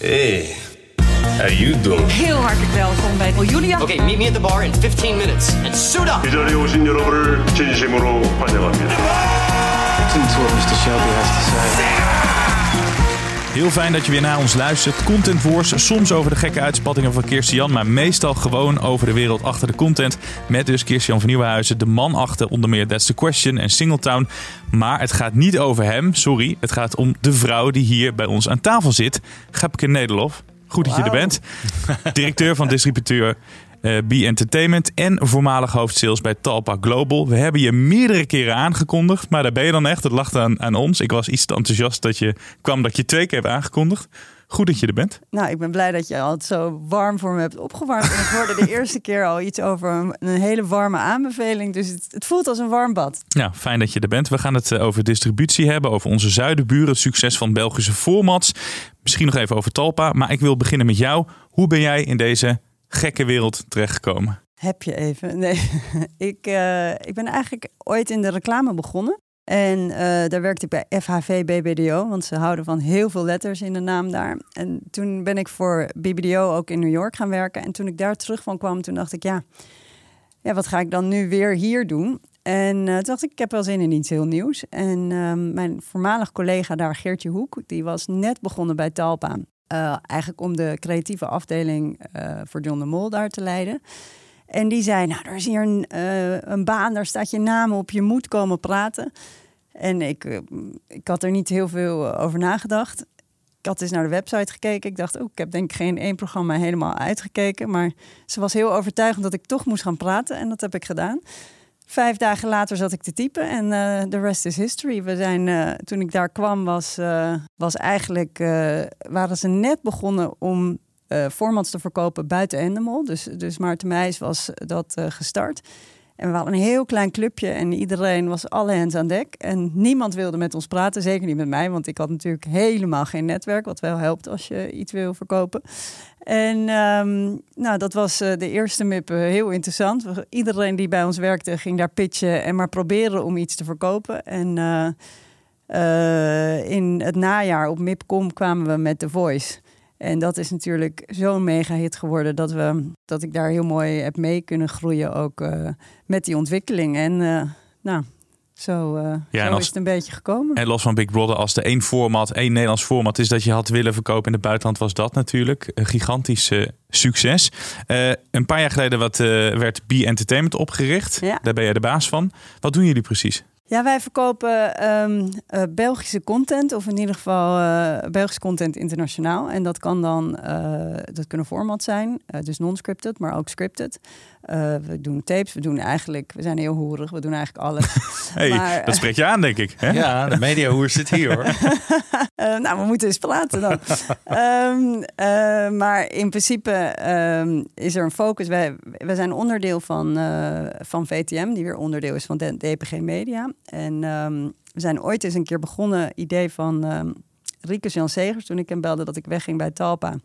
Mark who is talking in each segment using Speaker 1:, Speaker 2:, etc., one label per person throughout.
Speaker 1: Hey, how you doing?
Speaker 2: Heel hartelijk welkom bij Oh, Julia.
Speaker 3: Okay, meet me at the bar in 15 minutes and suit up.
Speaker 4: 이 자리에 오신 여러분을 진심으로 환영합니다.
Speaker 5: Heel fijn dat je weer naar ons luistert. Content Wars, soms over de gekke uitspattingen van Kirstian, maar meestal gewoon over de wereld achter de content. Met dus Kirstian van Nieuwenhuizen, de man achter onder meer That's the Question en Singletown. Maar het gaat niet over hem, sorry. Het gaat om de vrouw die hier bij ons aan tafel zit, Gepke Nederlof. Goed dat je er bent. Directeur van distributeur eh B Entertainment en voormalig hoofdsales bij Talpa Global. We hebben je meerdere keren aangekondigd, maar daar ben je dan echt. Het lag aan, aan ons. Ik was iets te enthousiast dat je kwam dat je twee keer hebt aangekondigd. Goed dat je er bent.
Speaker 2: Nou, ik ben blij dat je altijd zo warm voor me hebt opgewarmd. En ik hoorde de eerste keer al iets over een, een hele warme aanbeveling. Dus het, het voelt als een warm bad.
Speaker 5: Ja, fijn dat je er bent. We gaan het eh, over distributie hebben, over onze zuidenburen, het succes van Belgische formats. Misschien nog even over Talpa, maar ik wil beginnen met jou. Hoe ben jij in deze gekke wereld terechtgekomen?
Speaker 2: Heb je even? Nee, ik, eh, ik ben eigenlijk ooit in de reclame begonnen. En eh, daar werkte ik bij FHV BBDO, want ze houden van heel veel letters in de naam daar. En toen ben ik voor BBDO ook in New York gaan werken. En toen ik daar terug van kwam, toen dacht ik, ja, ja wat ga ik dan nu weer hier doen? En eh, toen dacht ik, ik heb wel zin in iets heel nieuws. En ehm, mijn voormalig collega daar, Geertje Hoek, die was net begonnen bij Talpa. Eh, eigenlijk om de creatieve afdeling eh, voor John de Mol daar te leiden. En die zei, nou, er is hier een, eh, een baan, daar staat je naam op, je moet komen praten. En ik, ik had er niet heel veel over nagedacht. Ik had eens naar de website gekeken. Ik dacht, oh, ik heb denk ik geen één programma helemaal uitgekeken. Maar ze was heel overtuigend dat ik toch moest gaan praten. En dat heb ik gedaan. Vijf dagen later zat ik te typen en eh, de rest is history. We zijn, eh, toen ik daar kwam, was, eh, was eigenlijk, eh, waren ze net begonnen om eh, formats te verkopen buiten Endemol. Dus, dus Maarten Meijs was dat eh, gestart. En we hadden een heel klein clubje en iedereen was alle hands aan dek. En niemand wilde met ons praten, zeker niet met mij, want ik had natuurlijk helemaal geen netwerk, wat wel helpt als je iets wil verkopen. En ehm, nou, dat was eh, de eerste MIP eh, heel interessant. Iedereen die bij ons werkte ging daar pitchen en maar proberen om iets te verkopen. En eh, in het najaar op MIPCom kwamen we met The Voice. En dat is natuurlijk zo'n mega hit geworden dat, we, dat ik daar heel mooi heb mee kunnen groeien ook eh, met die ontwikkeling. En eh, nou, zo, eh,
Speaker 5: Ja,
Speaker 2: zo
Speaker 5: als-
Speaker 2: is het een beetje gekomen.
Speaker 5: En los van Big Brother, als er één format, één Nederlands format is dat je had willen verkopen in het buitenland, was dat natuurlijk een gigantisch succes. Een paar jaar geleden wat, werd B Entertainment opgericht.
Speaker 2: Ja.
Speaker 5: Daar ben jij de baas van. Wat doen jullie precies?
Speaker 2: Ja, wij verkopen ehm, eh, Belgische content, of in ieder geval eh Belgische content internationaal. En dat kan dan, eh, dat kunnen formats zijn, dus non-scripted, maar ook scripted. Eh, we doen tapes, we doen eigenlijk, we zijn heel hoerig, we doen eigenlijk alles.
Speaker 5: Hey,
Speaker 2: Maar,
Speaker 5: dat spreekt je aan, denk ik. Hè?
Speaker 6: Ja, de mediahoer zit hier hoor.
Speaker 2: Eh, nou, we moeten eens praten dan. Ehm, eh, maar in principe ehm, is er een focus. Wij, wij zijn onderdeel van, eh, van VTM, die weer onderdeel is van de DPG Media. En ehm, we zijn ooit eens een keer begonnen, idee van ehm Rieke Jan Segers, toen ik hem belde dat ik wegging bij Talpa.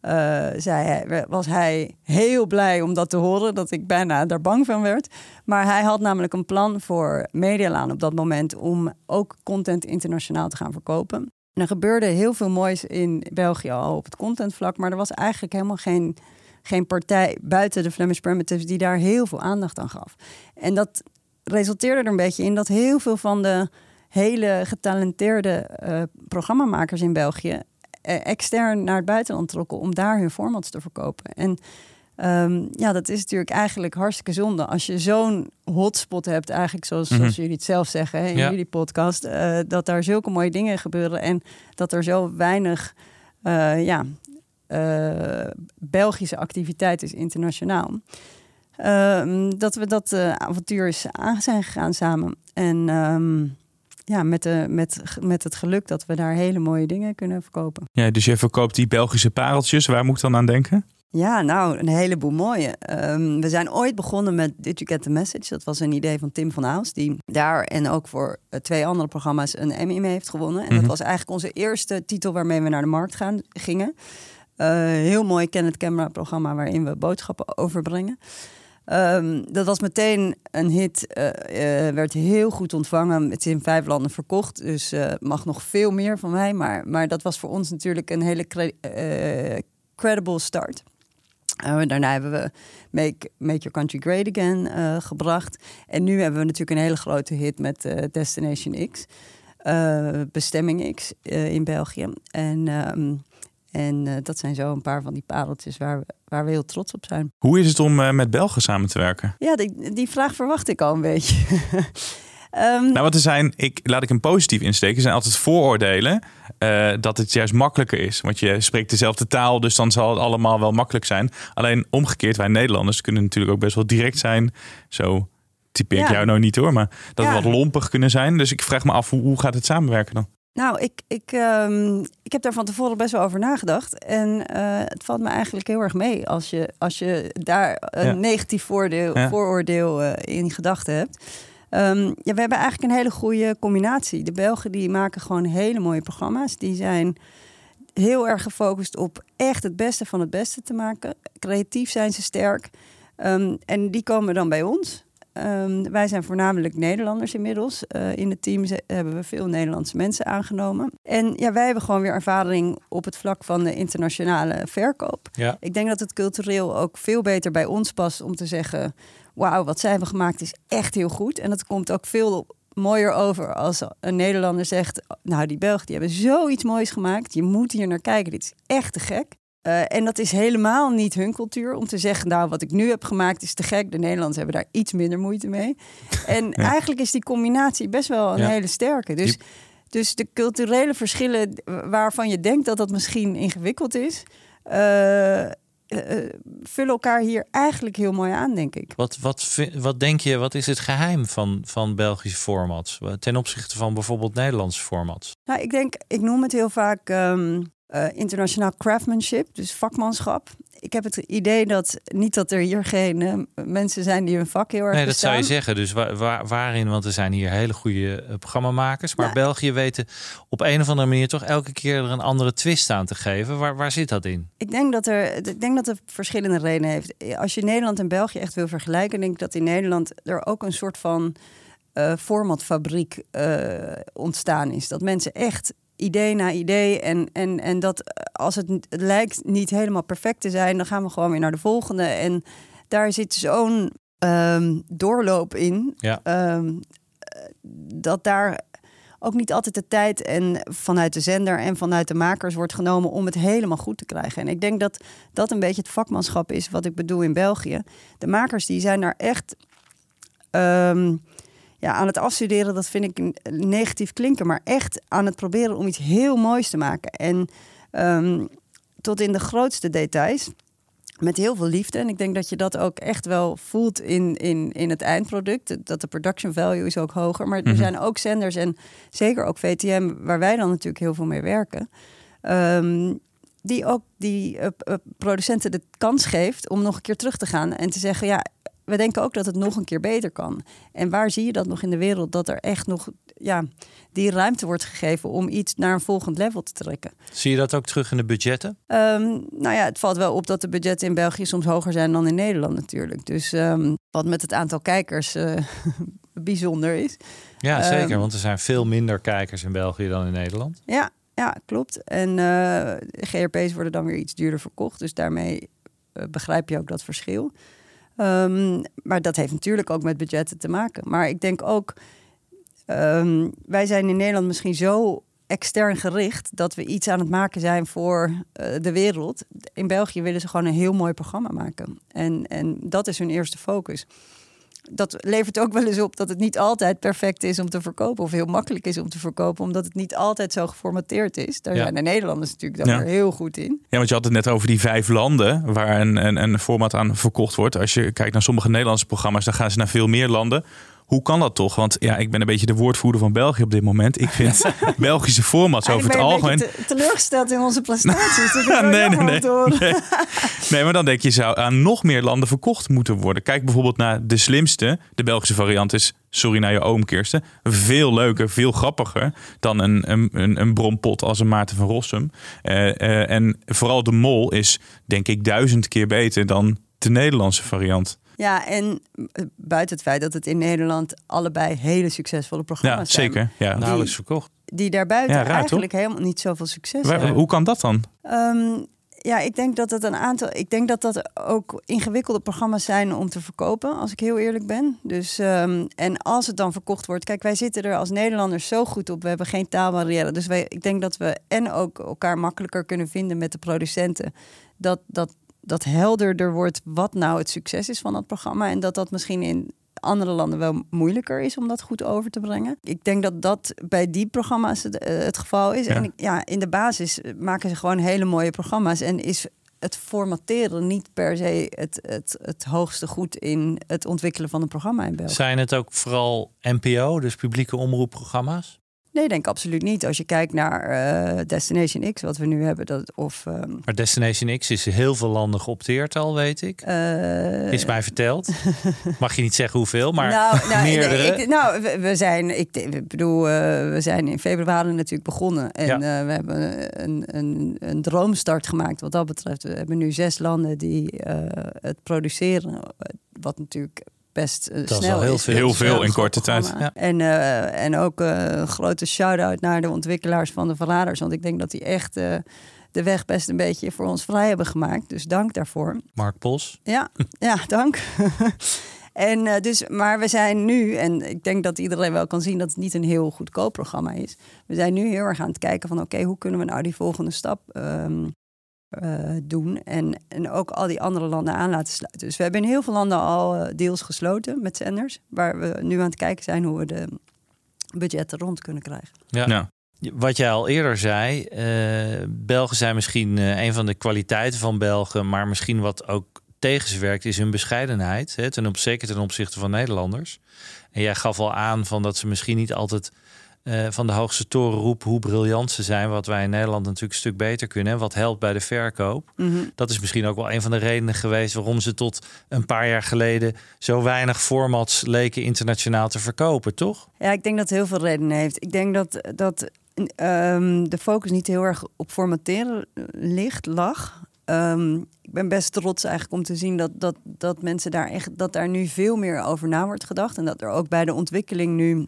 Speaker 2: Eh, zei hij, was hij heel blij om dat te horen, dat ik bijna daar bang van werd. Maar hij had namelijk een plan voor Medialaan op dat moment om ook content internationaal te gaan verkopen. En er gebeurde heel veel moois in België al op het contentvlak, maar er was eigenlijk helemaal geen, geen partij buiten de Flemish Primitives die daar heel veel aandacht aan gaf. En dat resulteerde er een beetje in dat heel veel van de hele getalenteerde eh, programmamakers in België extern naar het buitenland trokken om daar hun formats te verkopen. En ehm, ja, dat is natuurlijk eigenlijk hartstikke zonde als je zo'n hotspot hebt, eigenlijk zoals, zoals jullie het zelf zeggen hè, in
Speaker 6: Ja.
Speaker 2: jullie podcast, eh, dat daar zulke mooie dingen gebeuren en dat er zo weinig eh, ja, eh, Belgische activiteit is internationaal. Ehm, dat we dat eh, avontuur is aan zijn gegaan samen. En ehm, ja, met, de, met, met het geluk dat we daar hele mooie dingen kunnen verkopen.
Speaker 5: Ja, dus je verkoopt die Belgische pareltjes. Waar moet ik dan aan denken?
Speaker 2: Ja, nou, een heleboel mooie. Ehm, we zijn ooit begonnen met Did You Get The Message? Dat was een idee van Tim van Aals, die daar en ook voor eh, twee andere programma's een Emmy mee heeft gewonnen. En dat
Speaker 5: Mhm.
Speaker 2: was eigenlijk onze eerste titel waarmee we naar de markt gaan, gingen. Eh, heel mooi Ken het Camera programma waarin we boodschappen overbrengen. Ehm, dat was meteen een hit, eh, eh, werd heel goed ontvangen. Het is in vijf landen verkocht, dus eh, mag nog veel meer van mij. Maar, maar dat was voor ons natuurlijk een hele cre- credible start. Daarna hebben we Make, Make Your Country Great Again gebracht. En nu hebben we natuurlijk een hele grote hit met Destination X. Bestemming X in België. En, ehm, en eh, dat zijn zo een paar van die pareltjes waar we, waar we heel trots op zijn.
Speaker 5: Hoe is het om eh, met Belgen samen te werken?
Speaker 2: Ja, die, die vraag verwacht ik al een beetje. Ehm,
Speaker 5: Nou, wat er zijn, ik, laat ik hem positief insteken, er zijn altijd vooroordelen eh, dat het juist makkelijker is. Want je spreekt dezelfde taal, dus dan zal het allemaal wel makkelijk zijn. Alleen omgekeerd, wij Nederlanders kunnen natuurlijk ook best wel direct zijn. Zo typeer ik
Speaker 2: Ja.
Speaker 5: jou nou niet hoor, maar dat we
Speaker 2: Ja.
Speaker 5: wat lompig kunnen zijn. Dus ik vraag me af, hoe, hoe gaat het samenwerken dan?
Speaker 2: Nou, ik, ik, ehm, ik heb daar van tevoren best wel over nagedacht. En eh, het valt me eigenlijk heel erg mee als je, als je daar een
Speaker 5: Ja.
Speaker 2: negatief voordeel,
Speaker 5: Ja.
Speaker 2: vooroordeel eh, in gedachten hebt. Ehm, ja, we hebben eigenlijk een hele goede combinatie. De Belgen die maken gewoon hele mooie programma's. Die zijn heel erg gefocust op echt het beste van het beste te maken. Creatief zijn ze sterk. Ehm, en die komen dan bij ons. Ehm, wij zijn voornamelijk Nederlanders inmiddels. Eh, in het team hebben we veel Nederlandse mensen aangenomen. En ja, wij hebben gewoon weer ervaring op het vlak van de internationale verkoop.
Speaker 6: Ja.
Speaker 2: Ik denk dat het cultureel ook veel beter bij ons past om te zeggen: Wauw, wat zij hebben gemaakt is echt heel goed. En dat komt ook veel mooier over als een Nederlander zegt: Nou, die Belgen die hebben zoiets moois gemaakt. Je moet hier naar kijken. Dit is echt te gek. Eh, en dat is helemaal niet hun cultuur om te zeggen: Nou, wat ik nu heb gemaakt is te gek. De Nederlanders hebben daar iets minder moeite mee. En eigenlijk is die combinatie best wel een
Speaker 6: Ja.
Speaker 2: hele sterke. Dus, dus de culturele verschillen waarvan je denkt dat dat misschien ingewikkeld is. eh, eh, vullen elkaar hier eigenlijk heel mooi aan, denk ik.
Speaker 6: Wat, wat, wat denk je, wat is het geheim van, van Belgische formats? Ten opzichte van bijvoorbeeld Nederlandse formats?
Speaker 2: Nou, ik denk, ik noem het heel vaak ehm, eh, internationaal craftsmanship, dus vakmanschap. Ik heb het idee dat niet dat er hier geen eh, mensen zijn die hun vak heel erg
Speaker 6: Nee, dat zou je zeggen. Dus waar, waar- waarin, want er zijn hier hele goede eh, programmamakers. Maar
Speaker 2: Ja.
Speaker 6: België weten op een of andere manier toch elke keer er een andere twist aan te geven. Waar, waar zit dat in?
Speaker 2: Ik denk dat er, ik denk dat het verschillende redenen heeft. Als je Nederland en België echt wil vergelijken, denk ik dat in Nederland er ook een soort van formatfabriek ontstaan is. Dat mensen echt idee na idee en, en, en dat eh, als het, lijkt niet helemaal perfect te zijn, dan gaan we gewoon weer naar de volgende. En daar zit zo'n ehm, doorloop in.
Speaker 6: Ja.
Speaker 2: ehm, eh, dat daar ook niet altijd de tijd en vanuit de zender en vanuit de makers wordt genomen om het helemaal goed te krijgen. En ik denk dat dat een beetje het vakmanschap is wat ik bedoel in België. De makers die zijn daar echt ehm, ja, aan het afstuderen. Dat vind ik negatief klinken, maar echt aan het proberen om iets heel moois te maken. En ehm, tot in de grootste details. Met heel veel liefde. En ik denk dat je dat ook echt wel voelt in, in, in het eindproduct. Dat de production value is ook hoger. Maar er
Speaker 5: Mhm.
Speaker 2: zijn ook zenders en zeker ook VTM, waar wij dan natuurlijk heel veel mee werken. ehm, die ook die eh, eh, producenten de kans geeft om nog een keer terug te gaan en te zeggen: ja, we denken ook dat het nog een keer beter kan. En waar zie je dat nog in de wereld? Dat er echt nog ja, die ruimte wordt gegeven om iets naar een volgend level te trekken.
Speaker 6: Zie je dat ook terug in de budgetten?
Speaker 2: Ehm, nou ja, het valt wel op dat de budgetten in België soms hoger zijn dan in Nederland natuurlijk. Dus ehm, wat met het aantal kijkers eh, bijzonder is.
Speaker 6: Ja,
Speaker 2: Ehm,
Speaker 6: zeker. Want er zijn veel minder kijkers in België dan in Nederland.
Speaker 2: Ja, ja klopt. En eh, GRP's worden dan weer iets duurder verkocht. Dus daarmee eh, begrijp je ook dat verschil. Ehm, maar dat heeft natuurlijk ook met budgetten te maken. Maar ik denk ook, ehm, wij zijn in Nederland misschien zo extern gericht dat we iets aan het maken zijn voor eh, de wereld. In België willen ze gewoon een heel mooi programma maken. En, en dat is hun eerste focus. Dat levert ook wel eens op dat het niet altijd perfect is om te verkopen. Of heel makkelijk is om te verkopen, omdat het niet altijd zo geformateerd is. Daar
Speaker 6: Ja.
Speaker 2: zijn de Nederlanders natuurlijk dan
Speaker 5: Ja.
Speaker 2: weer heel goed in.
Speaker 5: Ja, want je had het net over die vijf landen waar een, een, een format aan verkocht wordt. Als je kijkt naar sommige Nederlandse programma's, dan gaan ze naar veel meer landen. Hoe kan dat toch? Want ja, ik ben een beetje de woordvoerder van België op dit moment. Ik vind Belgische formats over het
Speaker 2: ben
Speaker 5: algemeen...
Speaker 2: te- teleurgesteld in onze prestaties.
Speaker 5: Nee, nee, nee. nee. Nee, maar dan denk je, zou aan nog meer landen verkocht moeten worden. Kijk bijvoorbeeld naar de slimste. De Belgische variant is, sorry naar je oom Kirsten, veel leuker, veel grappiger dan een, een, een, een brompot als een Maarten van Rossum. Eh, eh, en vooral de mol is, denk ik, duizend keer beter dan de Nederlandse variant.
Speaker 2: Ja, en eh, buiten het feit dat het in Nederland allebei hele succesvolle
Speaker 5: Ja,
Speaker 2: programma's zijn.
Speaker 5: zeker. Ja.
Speaker 6: Nauwelijks verkocht.
Speaker 2: Die daarbuiten
Speaker 5: Ja, raar,
Speaker 2: eigenlijk helemaal niet zoveel succes
Speaker 5: Waar-
Speaker 2: hebben.
Speaker 5: hoe kan dat dan?
Speaker 2: Ehm, ja, ik denk dat het een aantal. Ik denk dat dat ook ingewikkelde programma's zijn om te verkopen, als ik heel eerlijk ben. Dus ehm, en als het dan verkocht wordt, kijk, wij zitten er als Nederlanders zo goed op. We hebben geen taalbarrière. Dus wij, ik denk dat we en ook elkaar makkelijker kunnen vinden met de producenten. Dat dat dat helderder wordt wat nou het succes is van dat programma en dat dat misschien in andere landen wel moeilijker is om dat goed over te brengen. Ik denk dat dat bij die programma's het, eh, het geval is.
Speaker 5: Ja.
Speaker 2: En ja, in de basis maken ze gewoon hele mooie programma's en is het formateren niet per se het, het, het hoogste goed in het ontwikkelen van een programma in België.
Speaker 6: Zijn het ook vooral NPO, dus publieke omroepprogramma's?
Speaker 2: Nee, ik denk absoluut niet. Als je kijkt naar eh, Destination X, wat we nu hebben, dat, of ehm,
Speaker 6: Maar Destination X is heel veel landen geopteerd al, weet ik.
Speaker 2: eh,
Speaker 6: Is mij verteld. Mag je niet zeggen hoeveel, maar
Speaker 2: nou, nou,
Speaker 6: meerdere.
Speaker 2: ik- nou, we, we zijn, ik, ik bedoel, eh, we zijn in februari natuurlijk begonnen. En
Speaker 6: Ja.
Speaker 2: we hebben een, een, een droomstart gemaakt wat dat betreft. We hebben nu zes landen die het produceren. Wat natuurlijk best eh,
Speaker 6: is
Speaker 2: snel
Speaker 6: wel heel
Speaker 2: is.
Speaker 6: veel.
Speaker 5: Heel
Speaker 2: is
Speaker 5: veel in korte tijd.
Speaker 2: programma. En, eh, en ook eh, een grote shout-out naar de ontwikkelaars van de Verraders. Want ik denk dat die echt eh, de weg best een beetje voor ons vrij hebben gemaakt. Dus dank daarvoor.
Speaker 6: Mark Pos.
Speaker 2: Ja, ja, dank. en dus, maar we zijn nu, en ik denk dat iedereen wel kan zien dat het niet een heel goedkoop programma is. We zijn nu heel erg aan het kijken van oké, hoe kunnen we nou die volgende stap ehm, eh, doen en, en ook al die andere landen aan laten sluiten. Dus we hebben in heel veel landen al eh, deals gesloten met zenders, waar we nu aan het kijken zijn hoe we de budgetten rond kunnen krijgen.
Speaker 6: Ja.
Speaker 5: Ja.
Speaker 6: Wat jij al eerder zei, eh, Belgen zijn misschien eh, een van de kwaliteiten van Belgen, maar misschien wat ook tegen ze werkt, is hun bescheidenheid. Hè, ten op, zeker ten opzichte van Nederlanders. En jij gaf al aan van dat ze misschien niet altijd eh, van de hoogste toren roepen hoe briljant ze zijn, wat wij in Nederland natuurlijk een stuk beter kunnen en wat helpt bij de verkoop. Dat is misschien ook wel een van de redenen geweest waarom ze tot een paar jaar geleden zo weinig formats leken internationaal te verkopen, toch?
Speaker 2: Ja, ik denk dat het heel veel redenen heeft. Ik denk dat, dat ehm, de focus niet heel erg op formateren ligt, lag. Ehm, ik ben best trots eigenlijk om te zien dat, dat, dat mensen daar echt dat daar nu veel meer over na wordt gedacht. En dat er ook bij de ontwikkeling nu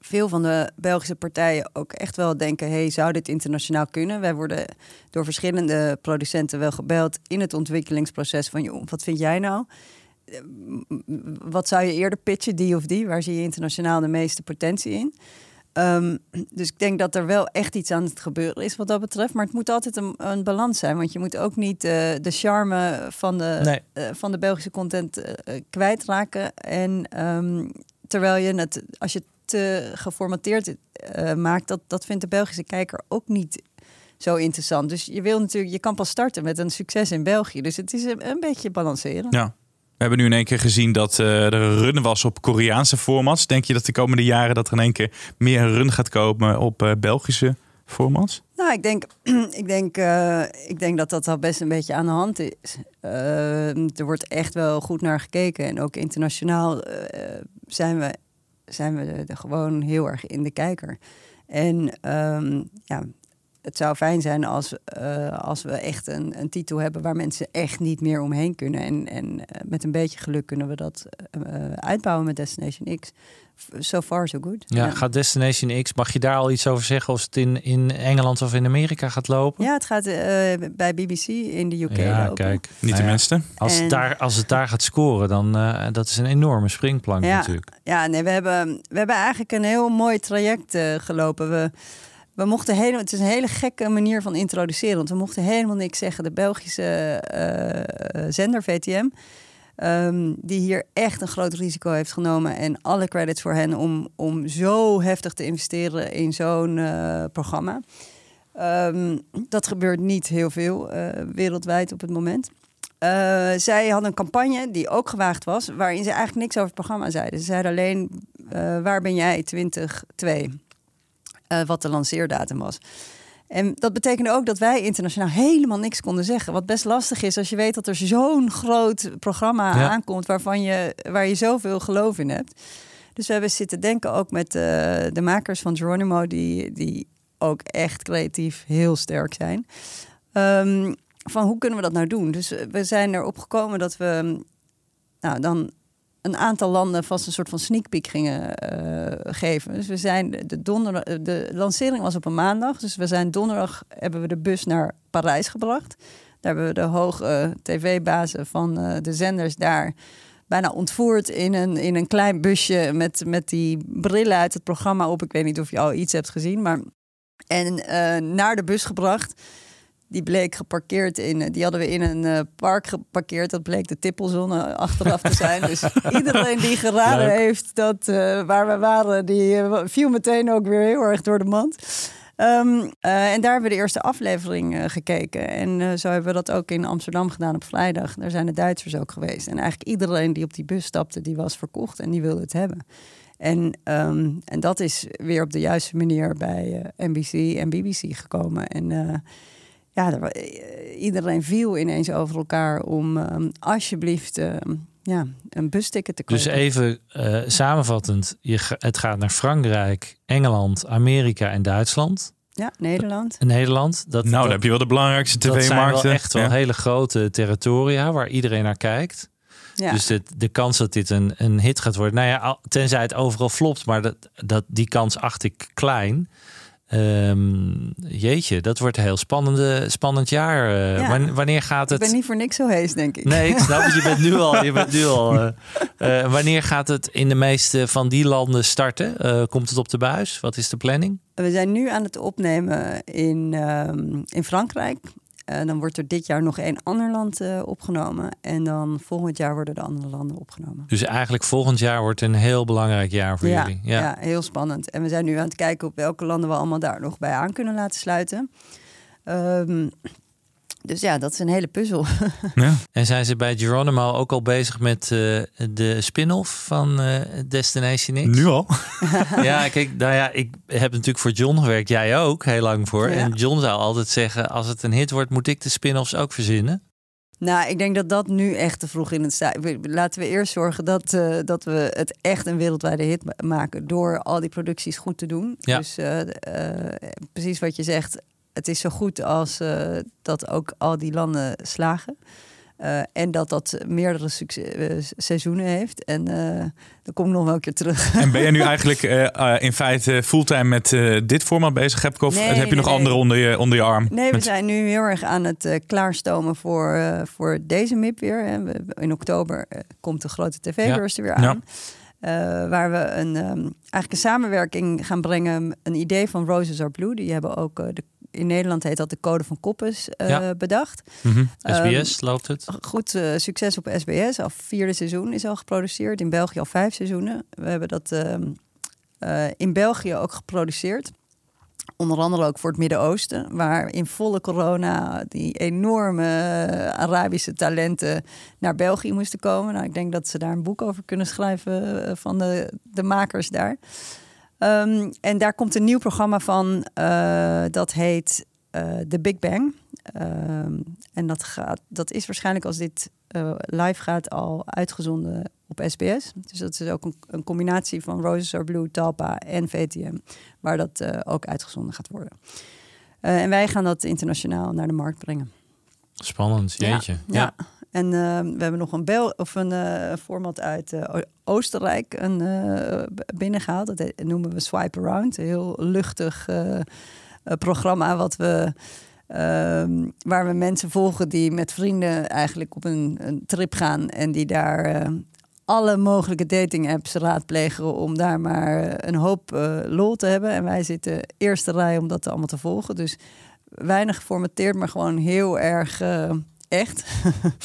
Speaker 2: veel van de Belgische partijen ook echt wel denken: hey, zou dit internationaal kunnen? Wij worden door verschillende producenten wel gebeld in het ontwikkelingsproces van joh, wat vind jij nou? Eh, Wat zou je eerder pitchen, die of die? Waar zie je internationaal de meeste potentie in? Ehm, dus ik denk dat er wel echt iets aan het gebeuren is wat dat betreft. Maar het moet altijd een, een balans zijn. Want je moet ook niet eh, de charme van de,
Speaker 6: Nee.
Speaker 2: eh, van de Belgische content kwijtraken. En ehm, terwijl je het, als je het te geformateerd eh, maakt, dat, dat vindt de Belgische kijker ook niet zo interessant. Dus je wil natuurlijk, je kan pas starten met een succes in België. Dus het is een, een beetje balanceren.
Speaker 5: Ja. We hebben nu in één keer gezien dat eh, er een run was op Koreaanse formats. Denk je dat de komende jaren dat er in één keer meer een run gaat komen op eh, Belgische formats?
Speaker 2: Nou, ik denk, ik, denk, ik denk dat dat al best een beetje aan de hand is. Er wordt echt wel goed naar gekeken. En ook internationaal zijn we, zijn we er gewoon heel erg in de kijker. En ehm, ja, het zou fijn zijn als, eh, als we echt een, een titel hebben waar mensen echt niet meer omheen kunnen. En, en eh, met een beetje geluk kunnen we dat eh, uitbouwen met Destination X. So far, so good.
Speaker 6: Ja, gaat Destination X, mag je daar al iets over zeggen of het in, in Engeland of in Amerika gaat lopen?
Speaker 2: Ja, het gaat eh, bij BBC in de UK
Speaker 6: Ja,
Speaker 2: lopen.
Speaker 6: kijk.
Speaker 5: Niet
Speaker 6: Nou
Speaker 5: de
Speaker 6: ja,
Speaker 5: minste.
Speaker 6: Als,
Speaker 2: En-
Speaker 6: het daar, als het daar gaat scoren, dan uh, dat is een enorme springplank
Speaker 2: Ja.
Speaker 6: natuurlijk.
Speaker 2: Ja, nee, we hebben, we hebben eigenlijk een heel mooi traject uh, gelopen. We, we mochten helemaal, het is een hele gekke manier van introduceren, want we mochten helemaal niks zeggen. De Belgische uh, zender VTM, um, die hier echt een groot risico heeft genomen en alle credits voor hen om, om zo heftig te investeren in zo'n uh, programma. Um, dat gebeurt niet heel veel wereldwijd op het moment. eh, zij hadden een campagne die ook gewaagd was, waarin ze eigenlijk niks over het programma zeiden. Ze zeiden alleen, eh, waar ben jij 2002? Eh, wat de lanceerdatum was. En dat betekende ook dat wij internationaal helemaal niks konden zeggen. Wat best lastig is als je weet dat er zo'n groot programma
Speaker 6: Ja.
Speaker 2: aankomt waarvan je, waar je zoveel geloof in hebt. Dus we hebben zitten denken ook met eh, de makers van Geronimo, die, die ook echt creatief heel sterk zijn. Ehm, van hoe kunnen we dat nou doen? Dus we zijn erop gekomen dat we nou, dan een aantal landen vast een soort van sneak peek gingen eh, geven. Dus we zijn de donderdag, de lancering was op een maandag, dus we zijn donderdag hebben we de bus naar Parijs gebracht. Daar hebben we de hoge tv-bazen van eh, de zenders daar bijna ontvoerd in een, in een klein busje met, met die brillen uit het programma op. Ik weet niet of je al iets hebt gezien, maar en eh, naar de bus gebracht. Die bleek geparkeerd in, die hadden we in een eh, park geparkeerd. Dat bleek de Tippelzone achteraf te zijn. Dus iedereen die geraden
Speaker 6: Leuk.
Speaker 2: heeft dat eh, waar we waren, die eh, viel meteen ook weer heel erg door de mand. Ehm, eh, en daar hebben we de eerste aflevering eh, gekeken. En eh, zo hebben we dat ook in Amsterdam gedaan op vrijdag. Daar zijn de Duitsers ook geweest. En eigenlijk iedereen die op die bus stapte, die was verkocht en die wilde het hebben. En, ehm, en dat is weer op de juiste manier bij eh, NBC en BBC gekomen. En eh, ja, er eh, iedereen viel ineens over elkaar om ehm, alsjeblieft ehm, ja, een busticket te kopen.
Speaker 6: Dus even eh, samenvattend, je, het gaat naar Frankrijk, Engeland, Amerika en Duitsland.
Speaker 2: Ja, Nederland.
Speaker 6: En Nederland. Dat,
Speaker 5: Nou, dan heb je wel de belangrijkste
Speaker 6: dat zijn
Speaker 5: tv-markten.
Speaker 6: wel echt wel
Speaker 5: Ja.
Speaker 6: hele grote territoria waar iedereen naar kijkt.
Speaker 2: Ja.
Speaker 6: Dus de, de kans dat dit een, een hit gaat worden, nou ja, al- tenzij het overal flopt, maar dat, dat, die kans acht ik klein. Ehm, jeetje, dat wordt een heel spannende, spannend jaar. Eh,
Speaker 2: Ja.
Speaker 6: wanneer gaat
Speaker 2: Ik
Speaker 6: het?
Speaker 2: ben niet voor niks zo hees, denk ik.
Speaker 6: Nee, ik snap het. Je bent nu al. Je bent nu al eh, eh, wanneer gaat het in de meeste van die landen starten? Komt het op de buis? Wat is de planning?
Speaker 2: We zijn nu aan het opnemen in, ehm, in Frankrijk. Eh, dan wordt er dit jaar nog één ander land eh, opgenomen. En dan volgend jaar worden de andere landen opgenomen.
Speaker 6: Dus eigenlijk volgend jaar wordt een heel belangrijk jaar voor
Speaker 2: Ja,
Speaker 6: jullie.
Speaker 2: ja. heel spannend. En we zijn nu aan het kijken op welke landen we allemaal daar nog bij aan kunnen laten sluiten. Ehm, dus ja, dat is een hele puzzel.
Speaker 5: Ja.
Speaker 6: En zijn ze bij Geronimo ook al bezig met eh, de spin-off van eh, Destination X?
Speaker 5: Nu al?
Speaker 6: Ja, kijk, nou ja, ik heb natuurlijk voor John gewerkt. Jij ook, heel lang voor.
Speaker 2: Ja.
Speaker 6: En John zou altijd zeggen, als het een hit wordt, moet ik de spin-offs ook verzinnen.
Speaker 2: Nou, ik denk dat dat nu echt te vroeg in het staat. Laten we eerst zorgen dat, eh, dat we het echt een wereldwijde hit ma- maken door al die producties goed te doen.
Speaker 6: Ja.
Speaker 2: Dus eh, eh, precies wat je zegt, het is zo goed als eh, dat ook al die landen slagen. Eh, en dat dat meerdere succes, eh, seizoenen heeft. En dan kom ik nog wel een keer terug.
Speaker 5: En ben je nu eigenlijk in feite fulltime met dit format bezig? Of
Speaker 2: Nee,
Speaker 5: heb je
Speaker 2: nee,
Speaker 5: nog
Speaker 2: nee.
Speaker 5: andere onder je, onder je arm?
Speaker 2: Nee, we
Speaker 5: Met-
Speaker 2: zijn nu heel erg aan het klaarstomen voor, voor deze MIP weer. In oktober komt de grote tv-beurs er weer
Speaker 5: Ja.
Speaker 2: aan. Waar we een, ehm, eigenlijk een samenwerking gaan brengen. Een idee van Roses Are Blue. Die hebben ook, de, in Nederland heet dat de Code van Koppes eh,
Speaker 6: Ja.
Speaker 2: bedacht.
Speaker 5: Mhm.
Speaker 6: SBS loopt het.
Speaker 2: Goed eh, succes op SBS. Al vierde seizoen is al geproduceerd. In België al vijf seizoenen. We hebben dat ehm, eh, in België ook geproduceerd. Onder andere ook voor het Midden-Oosten, waar in volle corona die enorme Arabische talenten naar België moesten komen. Nou, ik denk dat ze daar een boek over kunnen schrijven van de, de makers daar. Ehm, en daar komt een nieuw programma van, eh, dat heet eh The Big Bang. Ehm, en dat, gaat, dat is waarschijnlijk als dit eh, live gaat al uitgezonden op SBS. Dus dat is ook een, een combinatie van Roses Are Blue, Talpa en VTM, waar dat eh, ook uitgezonden gaat worden. Eh, en wij gaan dat internationaal naar de markt brengen.
Speaker 6: Spannend, jeetje. Ja.
Speaker 2: Ja. En eh, we hebben nog een, bel of een eh, format uit eh, Oostenrijk een, eh, binnengehaald. Dat noemen we Swipe Around. Een heel luchtig programma wat we, ehm, waar we mensen volgen die met vrienden eigenlijk op een, een trip gaan. En die daar alle mogelijke dating apps raadplegen om daar maar een hoop lol te hebben. En wij zitten eerste rij om dat allemaal te volgen. Dus weinig geformateerd, maar gewoon heel erg echt.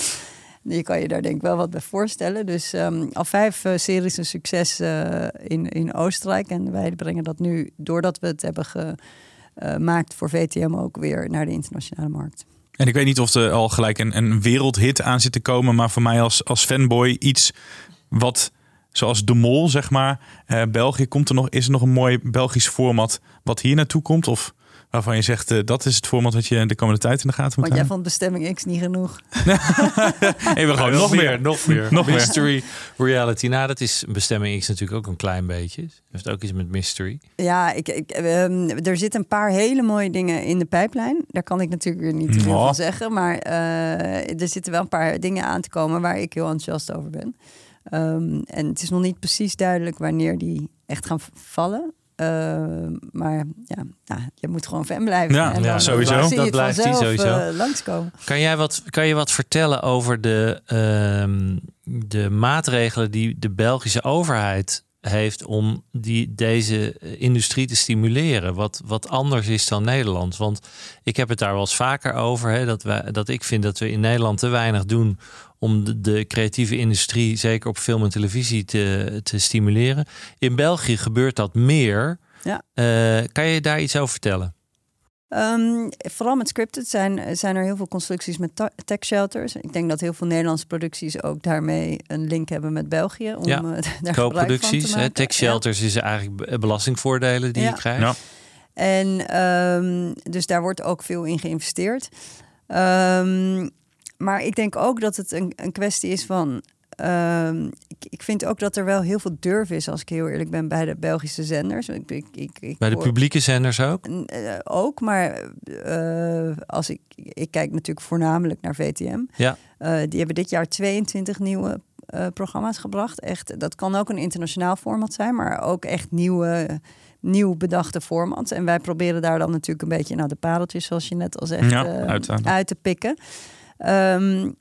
Speaker 2: je kan je daar denk ik wel wat bij voorstellen. Dus ehm, al vijf eh, series een succes eh, in, in Oostenrijk. En wij brengen dat nu, doordat we het hebben gemaakt voor VTM, ook weer naar de internationale markt.
Speaker 5: En ik weet niet of er al gelijk een, een wereldhit aan zit te komen. Maar voor mij als, als fanboy iets wat, zoals De Mol, zeg maar. eh, België, komt er nog, is er nog een mooi Belgisch format wat hier naartoe komt? Of waarvan je zegt, eh, dat is het format wat je de komende tijd in de gaten moet
Speaker 2: Want jij vond bestemming X niet genoeg.
Speaker 5: Even gewoon nog meer.
Speaker 6: nog meer.
Speaker 5: Nog meer.
Speaker 6: mystery reality. Nou, dat is bestemming X natuurlijk ook een klein beetje. Het heeft ook iets met mystery.
Speaker 2: Ja, ik, ik, ehm, er zitten een paar hele mooie dingen in de pijplijn. Daar kan ik natuurlijk weer niet te veel van zeggen. Maar eh, er zitten wel een paar dingen aan te komen waar ik heel enthousiast over ben. Ehm, en het is nog niet precies duidelijk wanneer die echt gaan vallen. Ehm, maar ja, nou, je moet gewoon fan blijven.
Speaker 5: Ja,
Speaker 2: en
Speaker 6: ja,
Speaker 2: dan
Speaker 5: sowieso.
Speaker 2: zie je
Speaker 6: Dat blijft
Speaker 2: vanzelf,
Speaker 6: sowieso.
Speaker 2: eh, langskomen.
Speaker 6: Kan jij wat, kan je wat vertellen over de, ehm, de maatregelen die de Belgische overheid heeft om die, deze industrie te stimuleren? Wat, wat anders is dan Nederland? Want ik heb het daar wel eens vaker over. Hè, dat, wij, dat ik vind dat we in Nederland te weinig doen om de, de creatieve industrie, zeker op film en televisie, te, te stimuleren. In België gebeurt dat meer.
Speaker 2: Ja.
Speaker 6: Eh, kan je daar iets over vertellen?
Speaker 2: Ehm, vooral met scripted zijn, zijn er heel veel constructies met tech shelters. Ik denk dat heel veel Nederlandse producties ook daarmee een link hebben met België. Om
Speaker 6: Ja,
Speaker 2: eh, daar gebruik van te
Speaker 6: Co-producties, hè,
Speaker 2: maken.
Speaker 6: tech shelters is eigenlijk be- belastingvoordelen die
Speaker 2: Ja.
Speaker 6: je krijgt.
Speaker 5: Ja.
Speaker 2: En ehm, dus daar wordt ook veel in geïnvesteerd. Ehm, maar ik denk ook dat het een, een kwestie is van. ehm, ik, ik vind ook dat er wel heel veel durf is, als ik heel eerlijk ben, bij de Belgische zenders. Ik, ik, ik, ik
Speaker 6: Bij de
Speaker 2: hoor-
Speaker 6: publieke zenders ook?
Speaker 2: N- eh, ook, maar eh, als ik, ik kijk natuurlijk voornamelijk naar VTM.
Speaker 6: Ja.
Speaker 2: Eh, die hebben dit jaar 22 nieuwe eh, programma's gebracht. Echt, dat kan ook een internationaal format zijn, maar ook echt nieuwe, nieuw bedachte formats. En wij proberen daar dan natuurlijk een beetje nou, de pareltjes, zoals je net al zegt,
Speaker 5: Ja,
Speaker 2: eh,
Speaker 5: uit te-
Speaker 2: uit te pikken. Ehm,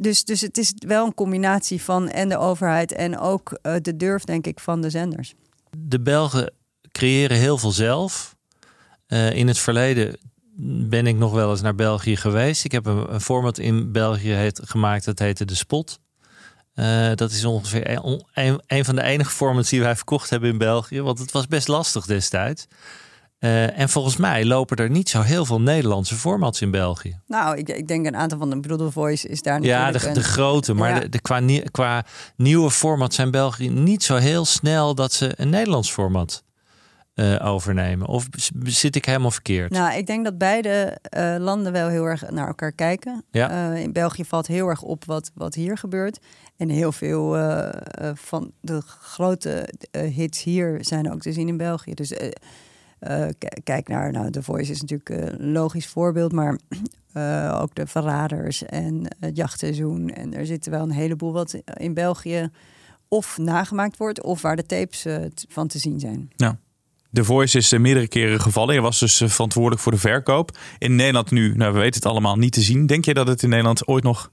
Speaker 2: dus, dus het is wel een combinatie van en de overheid en ook eh, de durf, denk ik, van de zenders.
Speaker 6: De Belgen creëren heel veel zelf. Eh, in het verleden ben ik nog wel eens naar België geweest. Ik heb een, een format in België gemaakt dat heette De Spot. Eh, dat is ongeveer een, een, een van de enige formats die wij verkocht hebben in België. Want het was best lastig destijds. Eh, en volgens mij lopen er niet zo heel veel Nederlandse formats in België.
Speaker 2: Nou, ik, ik denk een aantal van de The Voice is daar
Speaker 6: Ja,
Speaker 2: natuurlijk
Speaker 6: de,
Speaker 2: een-
Speaker 6: de grote. Maar
Speaker 2: Ja.
Speaker 6: de, de, qua, nie- qua nieuwe format zijn België niet zo heel snel dat ze een Nederlands format eh, overnemen. Of zit ik helemaal verkeerd?
Speaker 2: Nou, ik denk dat beide eh, landen wel heel erg naar elkaar kijken.
Speaker 6: Ja.
Speaker 2: In België valt heel erg op wat, wat hier gebeurt. En heel veel van de grote hits hier zijn ook te zien in België. Dus eh, kijk naar, nou, The Voice is natuurlijk eh, een logisch voorbeeld, maar eh, ook de Verraders en het jachtseizoen. En er zitten wel een heleboel wat in België of nagemaakt wordt, of waar de tapes van te zien zijn.
Speaker 5: The Voice is meerdere keren gevallen. Je was dus verantwoordelijk voor de verkoop. In Nederland nu, nou we weten het allemaal, niet te zien. Denk je dat het in Nederland ooit nog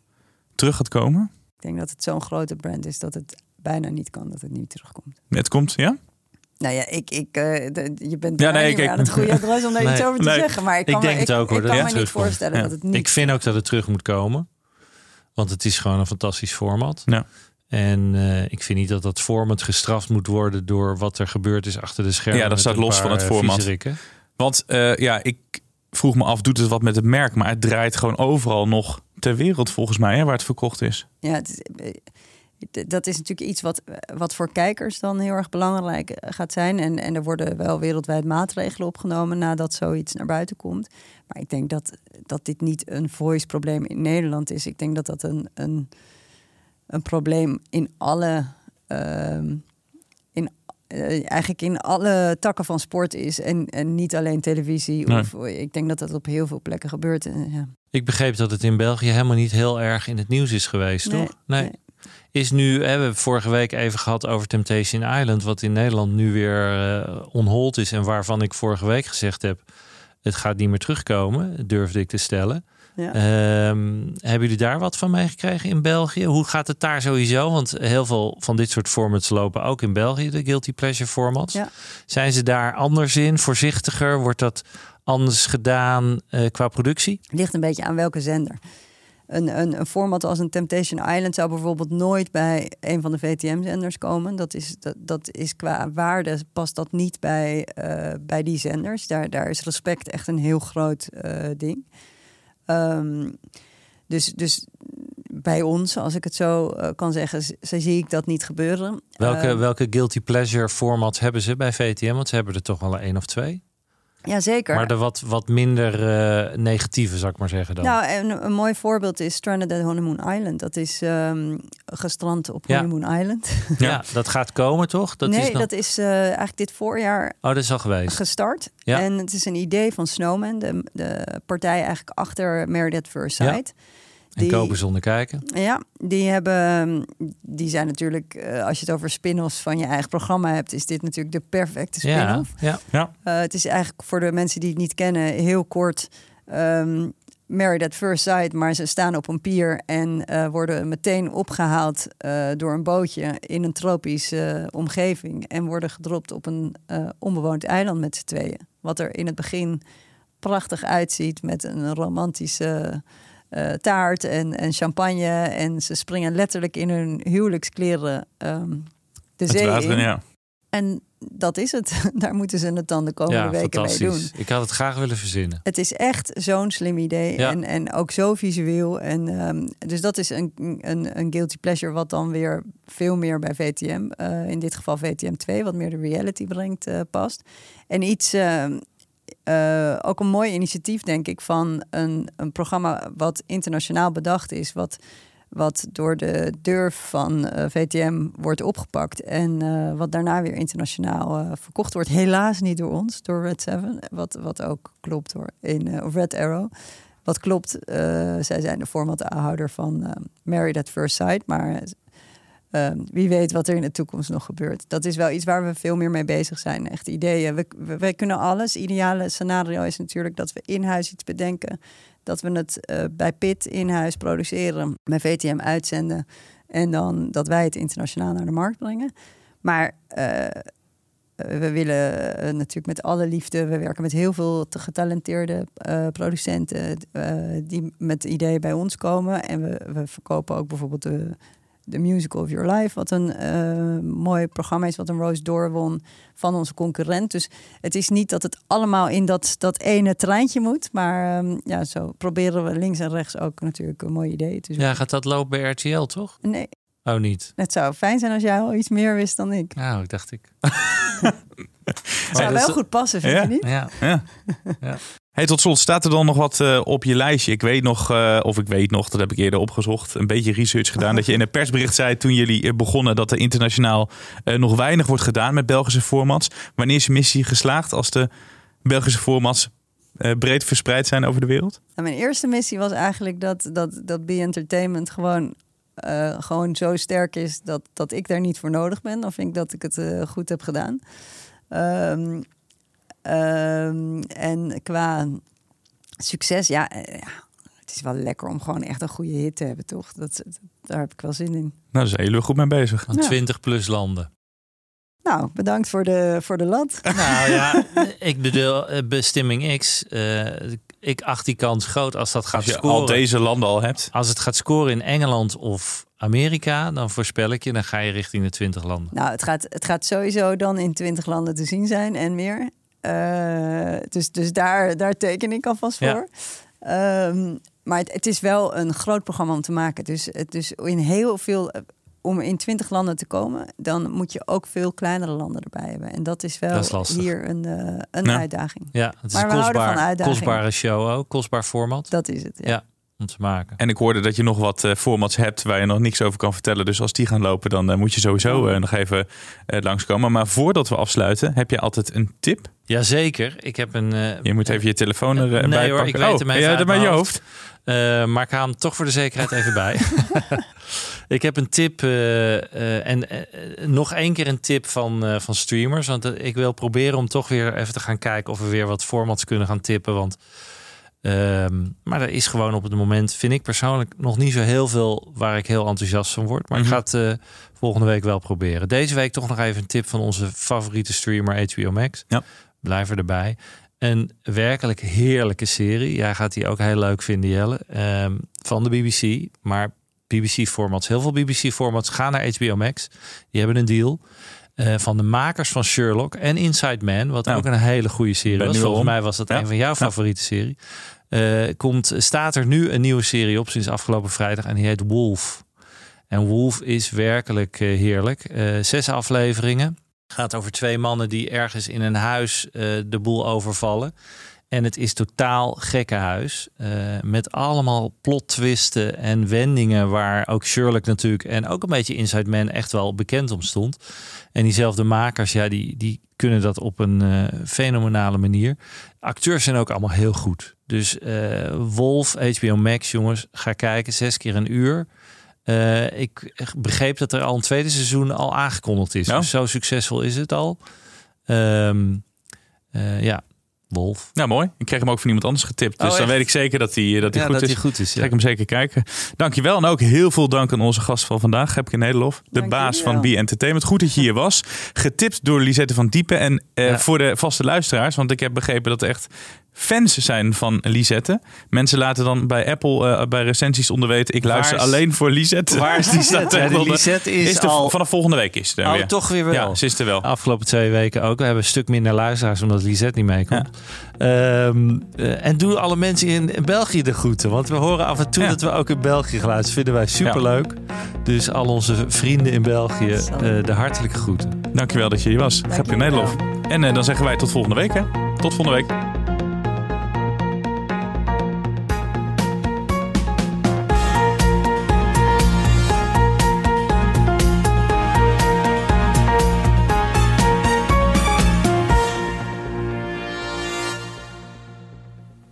Speaker 5: terug gaat komen?
Speaker 2: Ik denk dat het zo'n grote brand is dat het bijna niet kan dat het niet terugkomt.
Speaker 5: Het komt, ja?
Speaker 2: Nou ja, ik, ik, eh, de- je bent
Speaker 5: Ja, nee, ik-
Speaker 2: niet meer aan het goede adres om daar iets over te
Speaker 5: nee.
Speaker 2: zeggen. Maar ik
Speaker 6: Ik
Speaker 2: kan,
Speaker 6: denk
Speaker 2: me,
Speaker 6: het
Speaker 2: ik,
Speaker 6: ook, hoor,
Speaker 2: ik
Speaker 6: dat
Speaker 2: kan me niet
Speaker 6: terugkomt.
Speaker 2: voorstellen
Speaker 5: Ja.
Speaker 2: dat het niet...
Speaker 6: Ik vind ook dat het terug moet komen. Want het is gewoon een fantastisch format.
Speaker 5: Ja.
Speaker 6: En eh, ik vind niet dat dat format gestraft moet worden door wat er gebeurd is achter de schermen.
Speaker 5: Ja, dat staat los van het
Speaker 6: eh,
Speaker 5: format.
Speaker 6: viezerikken.
Speaker 5: Want eh, ja, ik vroeg me af, doet het wat met het merk? Maar het draait gewoon overal nog ter wereld volgens mij, hè, waar het verkocht is.
Speaker 2: Ja, het is, dat is natuurlijk iets wat, wat voor kijkers dan heel erg belangrijk eh, gaat zijn. En, en er worden wel wereldwijd maatregelen opgenomen nadat zoiets naar buiten komt. Maar ik denk dat, dat dit niet een voice-probleem in Nederland is. Ik denk dat dat een, een, een probleem in alle. ehm, in, eh, eigenlijk in alle takken van sport is. En, en niet alleen televisie.
Speaker 5: Nee.
Speaker 2: Of, ik denk dat dat op heel veel plekken gebeurt. En, ja.
Speaker 6: Ik begreep dat het in België helemaal niet heel erg in het nieuws is geweest,
Speaker 2: Nee,
Speaker 6: toch? Nee.
Speaker 2: nee.
Speaker 6: Is nu, hè, we hebben vorige week even gehad over Temptation Island, wat in Nederland nu weer eh onhold is en waarvan ik vorige week gezegd heb, het gaat niet meer terugkomen, durfde ik te stellen.
Speaker 2: Ja.
Speaker 6: Ehm, hebben jullie daar wat van meegekregen in België? Hoe gaat het daar sowieso? Want heel veel van dit soort formats lopen ook in België, de guilty pleasure formats.
Speaker 2: Ja.
Speaker 6: Zijn ze daar anders in, voorzichtiger? Wordt dat anders gedaan eh, qua productie?
Speaker 2: ligt een beetje aan welke zender. Een, een, een format als een Temptation Island zou bijvoorbeeld nooit bij een van de VTM-zenders komen. Dat is, dat, dat is qua waarde past dat niet bij, eh, bij die zenders. Daar, daar is respect echt een heel groot eh, ding. Ehm, dus, dus bij ons, als ik het zo eh, kan zeggen, zo zie ik dat niet gebeuren.
Speaker 6: Welke,
Speaker 2: Eh,
Speaker 6: welke guilty pleasure formats hebben ze bij VTM? Want ze hebben er toch wel een één of twee.
Speaker 2: Jazeker.
Speaker 6: Maar de wat, wat minder eh, negatieve, zou ik maar zeggen dan.
Speaker 2: Nou, en een mooi voorbeeld is Stranded at Honeymoon Island. Dat is ehm, gestrand op
Speaker 6: Ja.
Speaker 2: Honeymoon Island.
Speaker 6: ja. dat gaat komen toch? Dat
Speaker 2: nee,
Speaker 6: is nog...
Speaker 2: dat is eh, eigenlijk dit voorjaar
Speaker 6: Oh, dat is al geweest.
Speaker 2: gestart.
Speaker 6: Ja.
Speaker 2: En het is een idee van Snowman, de, de partij eigenlijk achter Married at First Sight.
Speaker 6: En kopen zonder kijken.
Speaker 2: Ja, die hebben, die zijn natuurlijk, eh, als je het over spin-offs van je eigen programma hebt, is dit natuurlijk de perfecte spin-off.
Speaker 6: ja.
Speaker 5: Ja.
Speaker 2: Eh, het is eigenlijk voor de mensen die het niet kennen heel kort. ehm Married at First Sight, maar ze staan op een pier en eh, worden meteen opgehaald eh, door een bootje in een tropische omgeving en worden gedropt op een eh, onbewoond eiland met z'n tweeën. Wat er in het begin prachtig uitziet met een romantische eh, taart en, en champagne. En ze springen letterlijk in hun huwelijkskleren ehm, de
Speaker 5: Het
Speaker 2: zee
Speaker 5: water,
Speaker 2: in.
Speaker 5: ja.
Speaker 2: En dat is het. Daar moeten ze het dan de komende
Speaker 6: Ja,
Speaker 2: weken mee doen.
Speaker 6: Ik had het graag willen verzinnen.
Speaker 2: Het is echt zo'n slim idee
Speaker 6: Ja.
Speaker 2: en, en ook zo visueel. En, ehm, dus dat is een, een, een guilty pleasure wat dan weer veel meer bij VTM, eh, in dit geval VTM 2, wat meer de reality brengt, eh, past. En iets, ehm, eh, ook een mooi initiatief denk ik, van een, een programma wat internationaal bedacht is, wat, wat door de durf van eh, VTM wordt opgepakt en eh, wat daarna weer internationaal verkocht wordt. Helaas niet door ons, door Red Seven, wat, wat ook klopt hoor, in, of Red Arrow. Wat klopt, zij zijn de formataanhouder van Married at First Sight, maar eh, wie weet wat er in de toekomst nog gebeurt. Dat is wel iets waar we veel meer mee bezig zijn. Echt ideeën. We, we, kunnen alles. Ideale scenario is natuurlijk dat we in huis iets bedenken. Dat we het eh, bij PIT in huis produceren, bij VTM uitzenden. En dan dat wij het internationaal naar de markt brengen. Maar eh, we willen eh, natuurlijk met alle liefde. We werken met heel veel te getalenteerde producenten die met ideeën bij ons komen. En we, we verkopen ook bijvoorbeeld de, de Musical of Your Life, wat een eh, mooi programma is, wat een Rose Door won van onze concurrent. Dus het is niet dat het allemaal in dat, dat ene treintje moet. Maar ehm, ja, zo proberen we links en rechts ook natuurlijk een mooi idee te zoeken.
Speaker 6: Ja, gaat dat lopen bij RTL, toch?
Speaker 2: Nee,
Speaker 6: Oh, niet.
Speaker 2: het zou fijn zijn als jij al iets meer wist dan ik.
Speaker 6: Nou, dacht ik.
Speaker 2: Het zou wel goed passen, vind
Speaker 5: Ja.
Speaker 2: je niet?
Speaker 6: Ja.
Speaker 5: Ja. Hey, tot slot, staat er dan nog wat eh, op je lijstje? Ik weet nog, eh, of ik weet nog, dat heb ik eerder opgezocht, een beetje research gedaan. dat je in een persbericht zei toen jullie eh, begonnen dat er internationaal nog weinig wordt gedaan met Belgische formats. Wanneer is je missie geslaagd als de Belgische formats breed verspreid zijn over de wereld?
Speaker 2: Nou, mijn eerste missie was eigenlijk dat, dat, dat Be Entertainment gewoon, gewoon zo sterk is dat, dat ik daar niet voor nodig ben. Dan vind ik dat ik het goed heb gedaan. Ehm, ehm, en qua succes, ja, eh, ja, het is wel lekker om gewoon echt een goede hit te hebben, toch? Dat, dat- daar heb ik wel zin in.
Speaker 5: Nou, daar zijn jullie goed mee bezig.
Speaker 2: Ja.
Speaker 6: 20 plus landen.
Speaker 2: Nou, bedankt voor de, voor de lat.
Speaker 6: Nou ja, ik bedoel, eh, bestemming X. eh, ik acht die kans groot als dat gaat
Speaker 5: Als je
Speaker 6: scoren.
Speaker 5: al deze landen al hebt.
Speaker 6: Als het gaat scoren in Engeland of Amerika, dan voorspel ik je, dan ga je richting de 20 landen.
Speaker 2: Nou, het gaat, het gaat sowieso dan in 20 landen te zien zijn en meer. Eh, dus dus daar, daar teken ik alvast
Speaker 6: Ja.
Speaker 2: voor. Ehm, maar het, het is wel een groot programma om te maken. Dus, dus in heel veel, om in 20 landen te komen, dan moet je ook veel kleinere landen erbij hebben. En dat is wel
Speaker 6: Dat is lastig.
Speaker 2: hier een, eh, een
Speaker 5: Ja.
Speaker 2: uitdaging.
Speaker 6: Ja, het is
Speaker 2: Maar
Speaker 6: een
Speaker 2: we houden van
Speaker 6: kostbaar, kostbare show ook, kostbaar format
Speaker 2: Dat is het. Ja.
Speaker 6: Ja. Om te maken.
Speaker 5: En ik hoorde dat je nog wat eh, formats hebt waar je nog niks over kan vertellen. Dus als die gaan lopen, dan eh, moet je sowieso eh, nog even langskomen. Maar voordat we afsluiten, heb je altijd een tip?
Speaker 6: Jazeker, ik heb een...
Speaker 5: Je moet even je telefoon erbij
Speaker 6: Nee
Speaker 5: pakken.
Speaker 6: hoor, ik weet
Speaker 5: oh,
Speaker 6: even
Speaker 5: ja,
Speaker 6: uit mijn
Speaker 5: je
Speaker 6: hoofd. Eh, maar ik haal hem toch voor de zekerheid even bij. ik heb een tip en nog één keer een tip van, van streamers. Want ik wil proberen om toch weer even te gaan kijken of we weer wat formats kunnen gaan tippen. Want, ehm, maar er is gewoon op het moment, vind ik persoonlijk, nog niet zo heel veel waar ik heel enthousiast van word. Maar
Speaker 5: Mhm.
Speaker 6: ik ga het eh, volgende week wel proberen. Deze week toch nog even een tip van onze favoriete streamer HBO Max.
Speaker 5: Ja.
Speaker 6: Blijf er erbij. Een werkelijk heerlijke serie. Jij gaat die ook heel leuk vinden, Jelle. Ehm, van de BBC. Maar BBC-formats. Heel veel BBC-formats gaan naar HBO Max. Die hebben een deal. Eh, van de makers van Sherlock en Inside Man. Wat
Speaker 5: Nou,
Speaker 6: ook een hele goede serie was. Volgens
Speaker 5: om.
Speaker 6: mij was dat
Speaker 5: Ja.
Speaker 6: een van jouw
Speaker 5: Ja.
Speaker 6: favoriete serie. eh, komt, staat er nu een nieuwe serie op sinds afgelopen vrijdag en die heet Wolf. En Wolf is werkelijk eh, heerlijk. Zes afleveringen. Gaat over twee mannen die ergens in een huis de boel overvallen. En het is totaal gekkenhuis. eh met allemaal plottwisten en wendingen waar ook Sherlock natuurlijk en ook een beetje Inside Man echt wel bekend om stond. En diezelfde makers, ja, die, die kunnen dat op een eh, fenomenale manier. Acteurs zijn ook allemaal heel goed. Dus eh, Wolf, HBO Max, jongens, ga kijken. Zes keer een uur. Eh, ik begreep dat er al een tweede seizoen al aangekondigd is.
Speaker 5: Ja.
Speaker 6: Dus zo succesvol is het al. Ehm, eh, ja, Wolf.
Speaker 5: Nou, mooi. Ik kreeg hem ook van iemand anders getipt. Dus
Speaker 6: Oh,
Speaker 5: dan weet ik zeker dat hij, dat hij
Speaker 6: Ja,
Speaker 5: goed
Speaker 6: dat
Speaker 5: is.
Speaker 6: hij goed is,
Speaker 5: Ga ik hem zeker kijken. Dankjewel. En ook heel veel dank aan onze gast van vandaag, Gepke Nederlof. De
Speaker 2: Dank
Speaker 5: baas van. B Entertainment. Goed dat je hier was. Getipt door Lisette van Diepen. En eh,
Speaker 6: Ja.
Speaker 5: voor de vaste luisteraars, want ik heb begrepen dat er echt fans zijn van Lisette. Mensen laten dan bij Apple eh, bij recensies onderweten. Ik luister
Speaker 6: is-
Speaker 5: alleen voor Lisette.
Speaker 6: Waar is Lisette? Ja, Lisette is
Speaker 5: de-
Speaker 6: al-
Speaker 5: Vanaf volgende week is het er
Speaker 6: Oh,
Speaker 5: weer.
Speaker 6: toch weer wel.
Speaker 5: Ja, ze is er wel.
Speaker 6: Afgelopen twee weken ook. We hebben een stuk minder luisteraars omdat Lisette niet meekomt. Ehm, eh, en doe alle mensen in België de groeten. Want we horen af en toe
Speaker 5: Ja.
Speaker 6: dat we ook in België geluid. Dat vinden wij superleuk. Dus al onze vrienden in België eh, de hartelijke groeten.
Speaker 5: Dankjewel dat je hier was. Gepke
Speaker 2: jullie
Speaker 5: Nederlof. En dan zeggen wij tot volgende week. Hè? Tot volgende week.